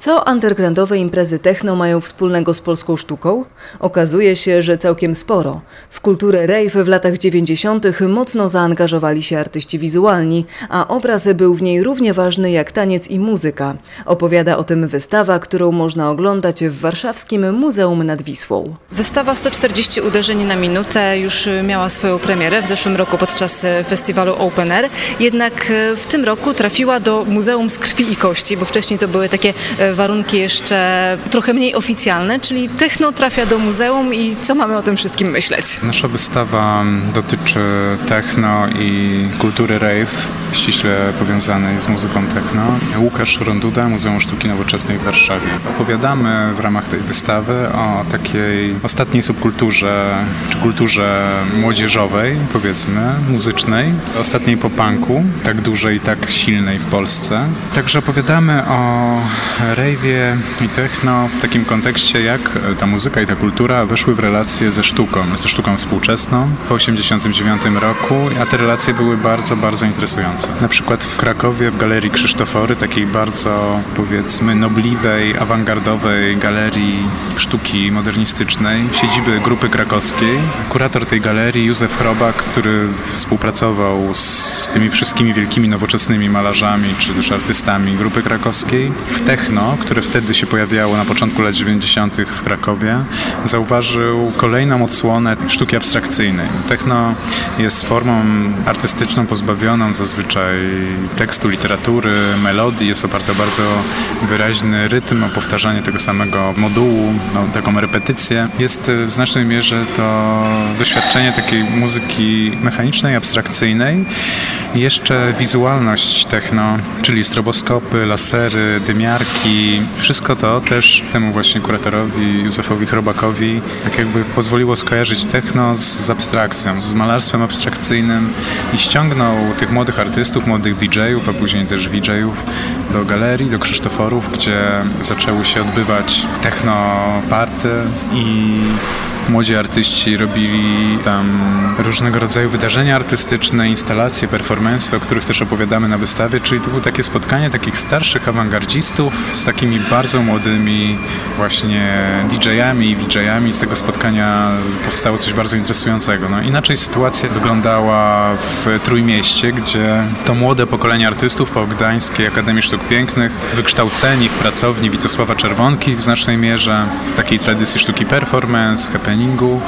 Co undergroundowe imprezy techno mają wspólnego z polską sztuką? Okazuje się, że całkiem sporo. W kulturę rave w latach 90. mocno zaangażowali się artyści wizualni, a obraz był w niej równie ważny jak taniec i muzyka. Opowiada o tym wystawa, którą można oglądać w warszawskim Muzeum nad Wisłą. Wystawa 140 uderzeń na minutę już miała swoją premierę w zeszłym roku podczas festiwalu Open Air, jednak w tym roku trafiła do Muzeum z Krwi i Kości, bo wcześniej to były takie warunki jeszcze trochę mniej oficjalne, czyli techno trafia do muzeum i co mamy o tym wszystkim myśleć? Nasza wystawa dotyczy techno i kultury rave, ściśle powiązanej z muzyką techno. Łukasz Ronduda, Muzeum Sztuki Nowoczesnej w Warszawie. Opowiadamy w ramach tej wystawy o takiej ostatniej subkulturze, czy kulturze młodzieżowej, powiedzmy, muzycznej, ostatniej popanku, tak dużej tak silnej w Polsce. Także opowiadamy o rave'ie i techno w takim kontekście, jak ta muzyka i ta kultura weszły w relacje ze sztuką, ze sztuką współczesną po 1989 roku, a te relacje były bardzo, bardzo interesujące. Na przykład w Krakowie, w Galerii Krzysztofory, takiej bardzo, powiedzmy, nobliwej, awangardowej galerii sztuki modernistycznej, siedziby Grupy Krakowskiej. Kurator tej galerii, Józef Chrobak, który współpracował z tymi wszystkimi wielkimi, nowoczesnymi malarzami, czy też artystami Grupy Krakowskiej, w techno które wtedy się pojawiało na początku lat 90. w Krakowie, zauważył kolejną odsłonę sztuki abstrakcyjnej. Techno jest formą artystyczną pozbawioną zazwyczaj tekstu, literatury, melodii. Jest oparta bardzo wyraźny rytm, o powtarzanie tego samego modułu, no, taką repetycję. Jest w znacznej mierze to doświadczenie takiej muzyki mechanicznej, abstrakcyjnej. Jeszcze wizualność techno, czyli stroboskopy, lasery, dymiarki, i wszystko to też temu właśnie kuratorowi Józefowi Chrobakowi tak jakby pozwoliło skojarzyć techno z, z abstrakcją, z malarstwem abstrakcyjnym i ściągnął tych młodych artystów, młodych DJ-ów, a później też VJ-ów do galerii, do Krzysztoforów, gdzie zaczęły się odbywać techno party i młodzi artyści robili tam różnego rodzaju wydarzenia artystyczne, instalacje, performance, o których też opowiadamy na wystawie, czyli to było takie spotkanie takich starszych awangardzistów z takimi bardzo młodymi właśnie DJ-ami i VJ-ami. Z tego spotkania powstało coś bardzo interesującego. No, inaczej sytuacja wyglądała w Trójmieście, gdzie to młode pokolenie artystów po Gdańskiej Akademii Sztuk Pięknych, wykształceni w pracowni Witosława Czerwonki w znacznej mierze, w takiej tradycji sztuki performance, happening, happeningu.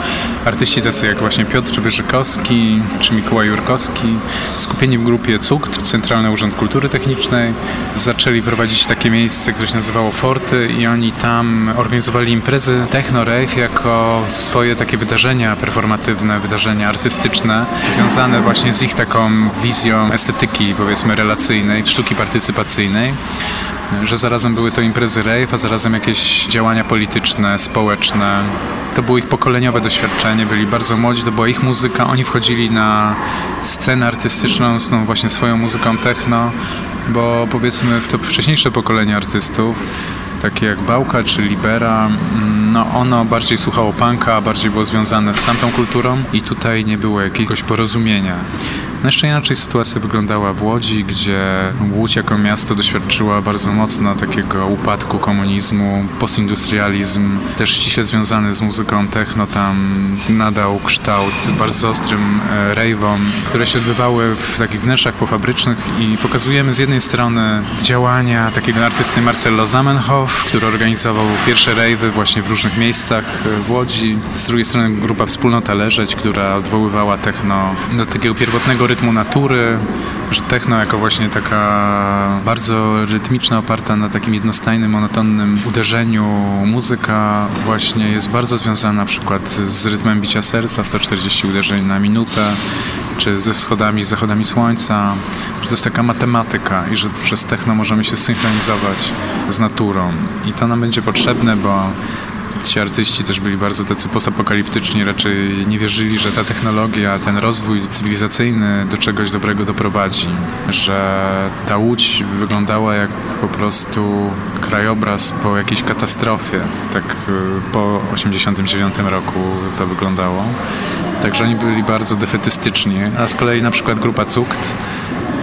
Artyści tacy jak właśnie Piotr Wyżykowski czy Mikołaj Jurkowski, skupieni w grupie CUKT, Centralny Urząd Kultury Technicznej, zaczęli prowadzić takie miejsce, które się nazywało Forty i oni tam organizowali imprezy techno rave jako swoje takie wydarzenia performatywne, wydarzenia artystyczne, związane właśnie z ich taką wizją estetyki, powiedzmy, relacyjnej, sztuki partycypacyjnej że zarazem były to imprezy rave, a zarazem jakieś działania polityczne, społeczne. To było ich pokoleniowe doświadczenie, byli bardzo młodzi, to była ich muzyka, oni wchodzili na scenę artystyczną z tą właśnie swoją muzyką techno, bo powiedzmy to wcześniejsze pokolenie artystów takie jak Bałka czy Libera, no ono bardziej słuchało punka, bardziej było związane z tamtą kulturą i tutaj nie było jakiegoś porozumienia. No jeszcze inaczej sytuacja wyglądała w Łodzi, gdzie Łódź jako miasto doświadczyła bardzo mocno takiego upadku komunizmu, postindustrializm, też ściśle związany z muzyką techno tam nadał kształt bardzo ostrym e, rave'om, które się odbywały w takich wnętrzach pofabrycznych i pokazujemy z jednej strony działania takiego artysty Marcello Zamenhof, który organizował pierwsze rave'y właśnie w różnych miejscach e, w Łodzi. Z drugiej strony grupa Wspólnota Leżeć, która odwoływała techno do takiego pierwotnego rytmu natury, że techno jako właśnie taka bardzo rytmiczna, oparta na takim jednostajnym, monotonnym uderzeniu muzyka właśnie jest bardzo związana na przykład z rytmem bicia serca, 140 uderzeń na minutę, czy ze wschodami, zachodami słońca, że to jest taka matematyka i że przez techno możemy się synchronizować z naturą. I to nam będzie potrzebne, bo ci artyści też byli bardzo tacy postapokaliptyczni, raczej nie wierzyli, że ta technologia, ten rozwój cywilizacyjny do czegoś dobrego doprowadzi, że ta łódź wyglądała jak po prostu krajobraz po jakiejś katastrofie, tak y, po 89 roku to wyglądało. Także oni byli bardzo defetystyczni, a z kolei na przykład grupa CUKT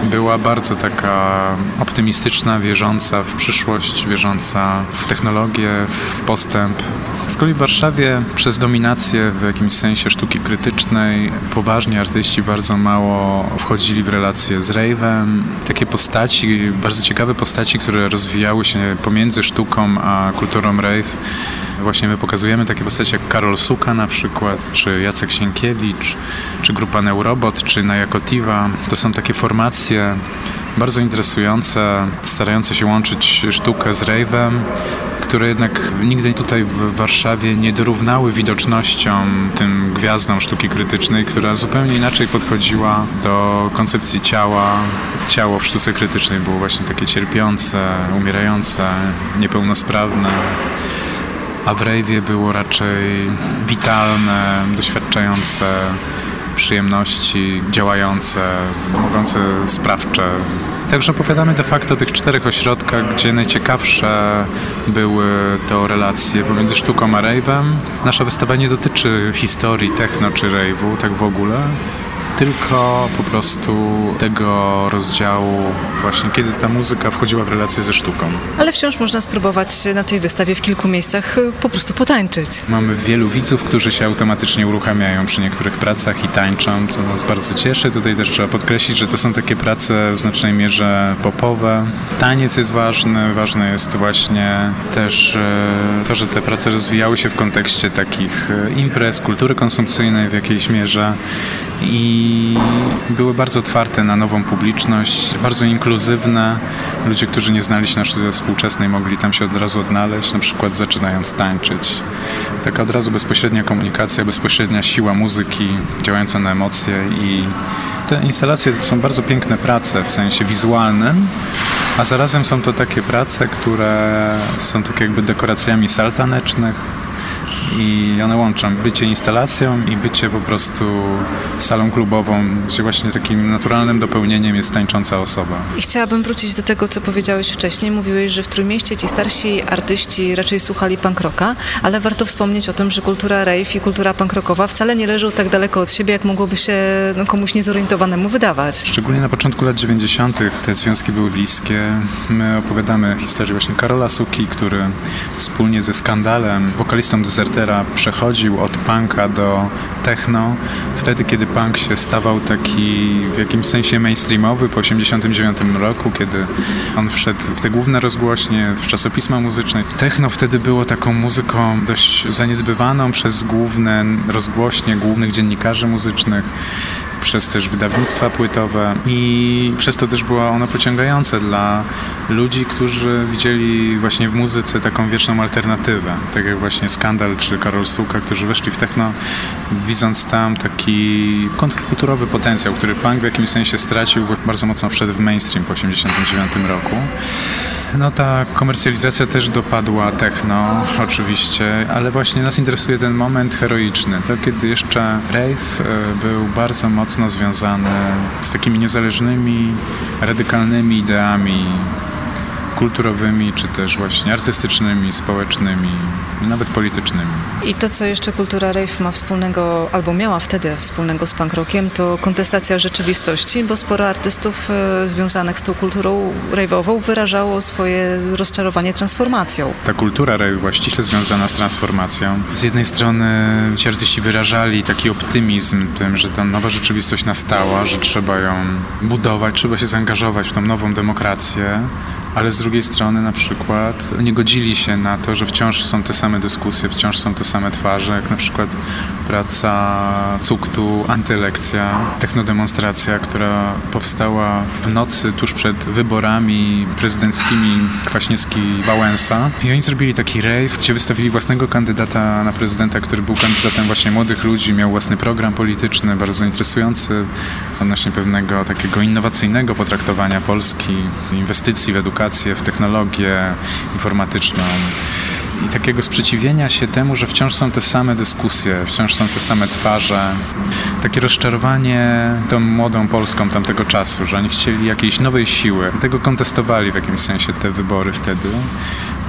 była bardzo taka optymistyczna, wierząca w przyszłość, wierząca w technologię, w postęp. Z kolei w Warszawie przez dominację w jakimś sensie sztuki krytycznej poważni artyści bardzo mało wchodzili w relacje z rave'em. Takie postaci, bardzo ciekawe postaci, które rozwijały się pomiędzy sztuką a kulturą rave Właśnie my pokazujemy takie postacie jak Karol Suka na przykład, czy Jacek Sienkiewicz, czy grupa Neurobot, czy Najakotiva. To są takie formacje bardzo interesujące, starające się łączyć sztukę z rave'em, które jednak nigdy tutaj w Warszawie nie dorównały widocznością tym gwiazdom sztuki krytycznej, która zupełnie inaczej podchodziła do koncepcji ciała. Ciało w sztuce krytycznej było właśnie takie cierpiące, umierające, niepełnosprawne a w rejwie było raczej witalne, doświadczające przyjemności, działające, mogące sprawcze. Także opowiadamy de facto o tych czterech ośrodkach, gdzie najciekawsze były to relacje pomiędzy sztuką a rave'em. Nasza wystawa nie dotyczy historii techno czy rave'u, tak w ogóle, tylko po prostu tego rozdziału właśnie, kiedy ta muzyka wchodziła w relację ze sztuką. Ale wciąż można spróbować na tej wystawie w kilku miejscach y, po prostu potańczyć. Mamy wielu widzów, którzy się automatycznie uruchamiają przy niektórych pracach i tańczą, co nas bardzo cieszy. Tutaj też trzeba podkreślić, że to są takie prace w znacznej mierze popowe. Taniec jest ważny, ważne jest właśnie też e, to, że te prace rozwijały się w kontekście takich e, imprez, kultury konsumpcyjnej w jakiejś mierze i były bardzo otwarte na nową publiczność, bardzo inkluzywne. Ludzie, którzy nie znali się na sztuce współczesnej, mogli tam się od razu odnaleźć, na przykład zaczynając tańczyć. Taka od razu bezpośrednia komunikacja, bezpośrednia siła muzyki działająca na emocje i te instalacje to są bardzo piękne prace w sensie wizualnym, a zarazem są to takie prace, które są tak jakby dekoracjami sal tanecznych, i one łączą bycie instalacją i bycie po prostu salą klubową, gdzie właśnie takim naturalnym dopełnieniem jest tańcząca osoba. I chciałabym wrócić do tego, co powiedziałeś wcześniej. Mówiłeś, że w Trójmieście ci starsi artyści raczej słuchali punk rocka, ale warto wspomnieć o tym, że kultura rave i kultura punk rockowa wcale nie leżą tak daleko od siebie, jak mogłoby się no, komuś niezorientowanemu wydawać. Szczególnie na początku lat 90. te związki były bliskie. My opowiadamy historię właśnie Karola Suki, który wspólnie ze Skandalem, wokalistą Deserter przechodził od punka do techno, wtedy kiedy punk się stawał taki w jakimś sensie mainstreamowy po 1989 roku, kiedy on wszedł w te główne rozgłośnie, w czasopisma muzyczne. Techno wtedy było taką muzyką dość zaniedbywaną przez główne rozgłośnie, głównych dziennikarzy muzycznych przez też wydawnictwa płytowe i przez to też było ono pociągające dla ludzi, którzy widzieli właśnie w muzyce taką wieczną alternatywę, tak jak właśnie Skandal czy Karol Suka, którzy weszli w techno, widząc tam taki kontrkulturowy potencjał, który punk w jakimś sensie stracił, bo bardzo mocno wszedł w mainstream po 1989 roku. No ta komercjalizacja też dopadła techno oczywiście, ale właśnie nas interesuje ten moment heroiczny, to kiedy jeszcze rave e, był bardzo mocno związany z takimi niezależnymi, radykalnymi ideami kulturowymi, czy też właśnie artystycznymi, społecznymi nawet politycznymi. I to, co jeszcze kultura rave ma wspólnego, albo miała wtedy wspólnego z punk rockiem, to kontestacja rzeczywistości, bo sporo artystów e, związanych z tą kulturą rave'ową wyrażało swoje rozczarowanie transformacją. Ta kultura rave była ściśle związana z transformacją. Z jednej strony ci artyści wyrażali taki optymizm tym, że ta nowa rzeczywistość nastała, że trzeba ją budować, trzeba się zaangażować w tą nową demokrację, ale z drugiej strony na przykład nie godzili się na to, że wciąż są te same dyskusje, wciąż są te same twarze, jak na przykład praca Cuktu, Antylekcja, technodemonstracja, która powstała w nocy tuż przed wyborami prezydenckimi Kwaśniewski-Wałęsa. I oni zrobili taki rave, gdzie wystawili własnego kandydata na prezydenta, który był kandydatem właśnie młodych ludzi, miał własny program polityczny, bardzo interesujący odnośnie pewnego takiego innowacyjnego potraktowania Polski, inwestycji w edukację, w technologię informatyczną i takiego sprzeciwienia się temu, że wciąż są te same dyskusje, wciąż są te same twarze. Takie rozczarowanie tą młodą Polską tamtego czasu, że oni chcieli jakiejś nowej siły. Tego kontestowali w jakimś sensie te wybory wtedy.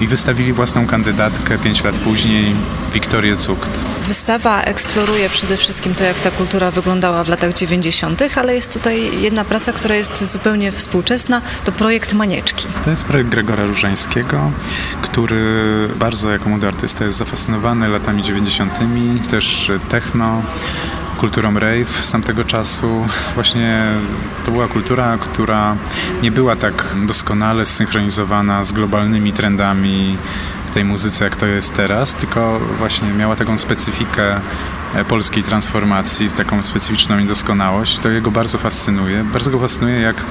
I wystawili własną kandydatkę pięć lat później, Wiktorię Cukt. Wystawa eksploruje przede wszystkim to, jak ta kultura wyglądała w latach 90., ale jest tutaj jedna praca, która jest zupełnie współczesna, to projekt Manieczki. To jest projekt Gregora Różańskiego, który bardzo jako młody artysta jest zafascynowany latami 90., też techno, kulturą rave z tamtego czasu. Właśnie to była kultura, która nie była tak doskonale zsynchronizowana z globalnymi trendami w tej muzyce, jak to jest teraz, tylko właśnie miała taką specyfikę e, polskiej transformacji, taką specyficzną niedoskonałość. To jego bardzo fascynuje. Bardzo go fascynuje, jak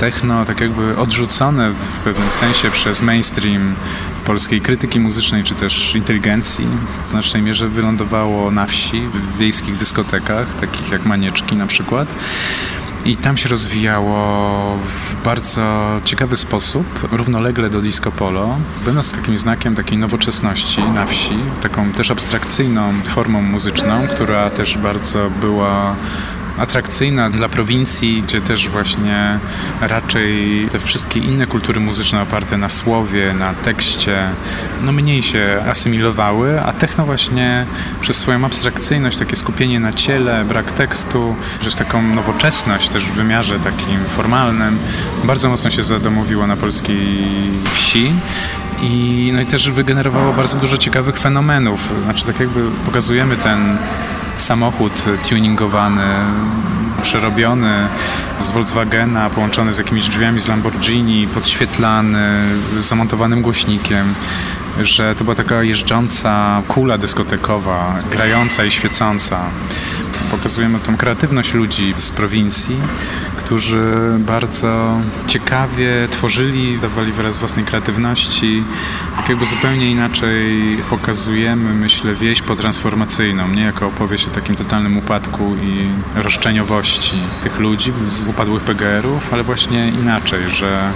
techno, tak jakby odrzucone w pewnym sensie przez mainstream polskiej krytyki muzycznej, czy też inteligencji, w znacznej mierze wylądowało na wsi, w wiejskich dyskotekach, takich jak Manieczki na przykład. I tam się rozwijało w bardzo ciekawy sposób, równolegle do disco polo, będąc takim znakiem takiej nowoczesności na wsi, taką też abstrakcyjną formą muzyczną, która też bardzo była atrakcyjna dla prowincji, gdzie też właśnie raczej te wszystkie inne kultury muzyczne oparte na słowie, na tekście, no mniej się asymilowały, a techno właśnie przez swoją abstrakcyjność, takie skupienie na ciele, brak tekstu, przez taką nowoczesność też w wymiarze takim formalnym, bardzo mocno się zadomowiło na polskiej wsi. I, no i też wygenerowało bardzo dużo ciekawych fenomenów. Znaczy tak jakby pokazujemy ten samochód tuningowany, przerobiony z Volkswagena, połączony z jakimiś drzwiami z Lamborghini, podświetlany, z zamontowanym głośnikiem że to była taka jeżdżąca kula dyskotekowa, grająca i świecąca. Pokazujemy tą kreatywność ludzi z prowincji, którzy bardzo ciekawie tworzyli, dawali wyraz własnej kreatywności. Tak jakby zupełnie inaczej pokazujemy, myślę, wieś potransformacyjną, nie jako opowieść o takim totalnym upadku i roszczeniowości tych ludzi z upadłych PGR-ów, ale właśnie inaczej, że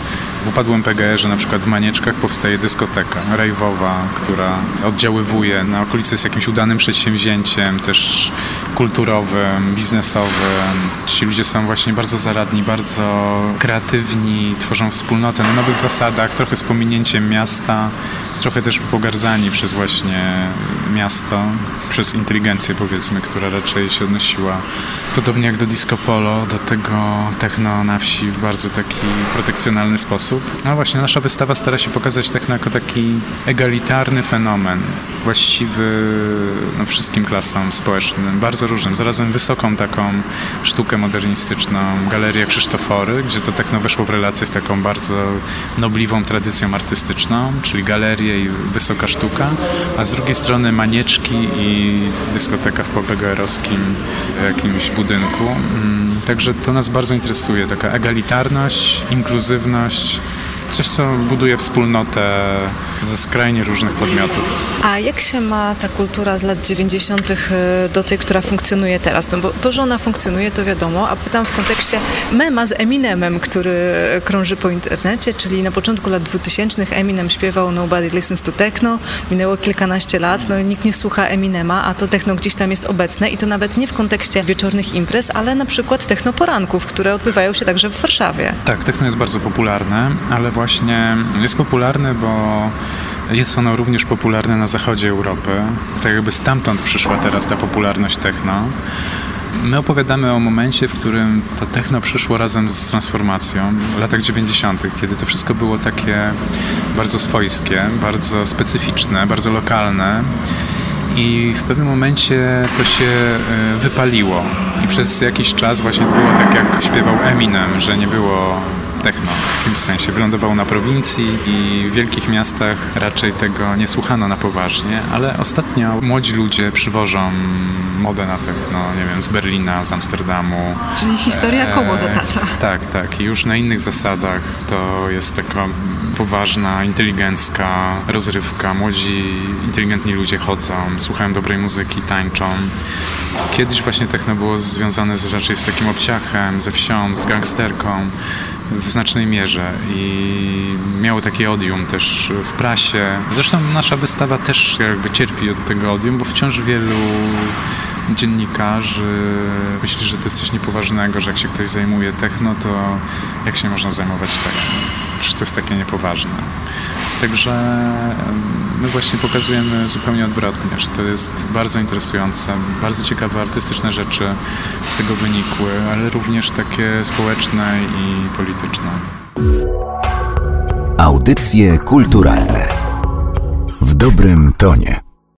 w upadłym PGR-ze na przykład w Manieczkach powstaje dyskoteka rejwowa, która oddziaływuje na okolicy z jakimś udanym przedsięwzięciem, też kulturowym, biznesowym. Ci ludzie są właśnie bardzo zaradni, bardzo kreatywni, tworzą wspólnotę na nowych zasadach, trochę z pominięciem miasta, trochę też pogardzani przez właśnie miasto, przez inteligencję powiedzmy, która raczej się odnosiła podobnie jak do disco polo, do tego techno na wsi w bardzo taki protekcjonalny sposób. No właśnie, nasza wystawa stara się pokazać techno jako taki egalitarny fenomen, właściwy no, wszystkim klasom społecznym, bardzo różnym. Zarazem wysoką taką sztukę modernistyczną, Galerię Krzysztofory, gdzie to techno weszło w relację z taką bardzo nobliwą tradycją artystyczną, czyli galerię i wysoka sztuka, a z drugiej strony manieczki i dyskoteka w popegerowskim jakimś budynku. Mm, także to nas bardzo interesuje, taka egalitarność, inkluzywność, coś, co buduje wspólnotę ze skrajnie różnych podmiotów. A jak się ma ta kultura z lat 90. Y, do tej, która funkcjonuje teraz? No bo to, że ona funkcjonuje, to wiadomo, a pytam w kontekście mema z Eminemem, który krąży po internecie, czyli na początku lat 2000 Eminem śpiewał Nobody Listens to Techno, minęło kilkanaście lat, no nikt nie słucha Eminema, a to techno gdzieś tam jest obecne i to nawet nie w kontekście wieczornych imprez, ale na przykład techno poranków, które odbywają się także w Warszawie. Tak, techno jest bardzo popularne, ale właśnie jest popularne, bo jest ono również popularne na zachodzie Europy. Tak jakby stamtąd przyszła teraz ta popularność techno. My opowiadamy o momencie, w którym to techno przyszło razem z transformacją w latach 90., kiedy to wszystko było takie bardzo swojskie, bardzo specyficzne, bardzo lokalne. I w pewnym momencie to się e, wypaliło. I przez jakiś czas właśnie było tak, jak śpiewał Eminem, że nie było techno w jakimś sensie. Wylądował na prowincji i w wielkich miastach raczej tego nie słuchano na poważnie, ale ostatnio młodzi ludzie przywożą modę na techno, nie wiem, z Berlina, z Amsterdamu. Czyli historia koło zatacza. tak, tak. I już na innych zasadach to jest taka poważna, inteligencka rozrywka. Młodzi, inteligentni ludzie chodzą, słuchają dobrej muzyki, tańczą. Kiedyś właśnie techno było związane z, raczej z takim obciachem, ze wsią, z gangsterką w znacznej mierze i miało takie odium też w prasie. Zresztą nasza wystawa też jakby cierpi od tego odium, bo wciąż wielu dziennikarzy myśli, że to jest coś niepoważnego, że jak się ktoś zajmuje techno, to jak się można zajmować techno? Przecież to jest takie niepoważne. Także my właśnie pokazujemy zupełnie odwrotnie, że to jest bardzo interesujące, bardzo ciekawe artystyczne rzeczy z tego wynikły, ale również takie społeczne i polityczne. Audycje kulturalne w dobrym tonie.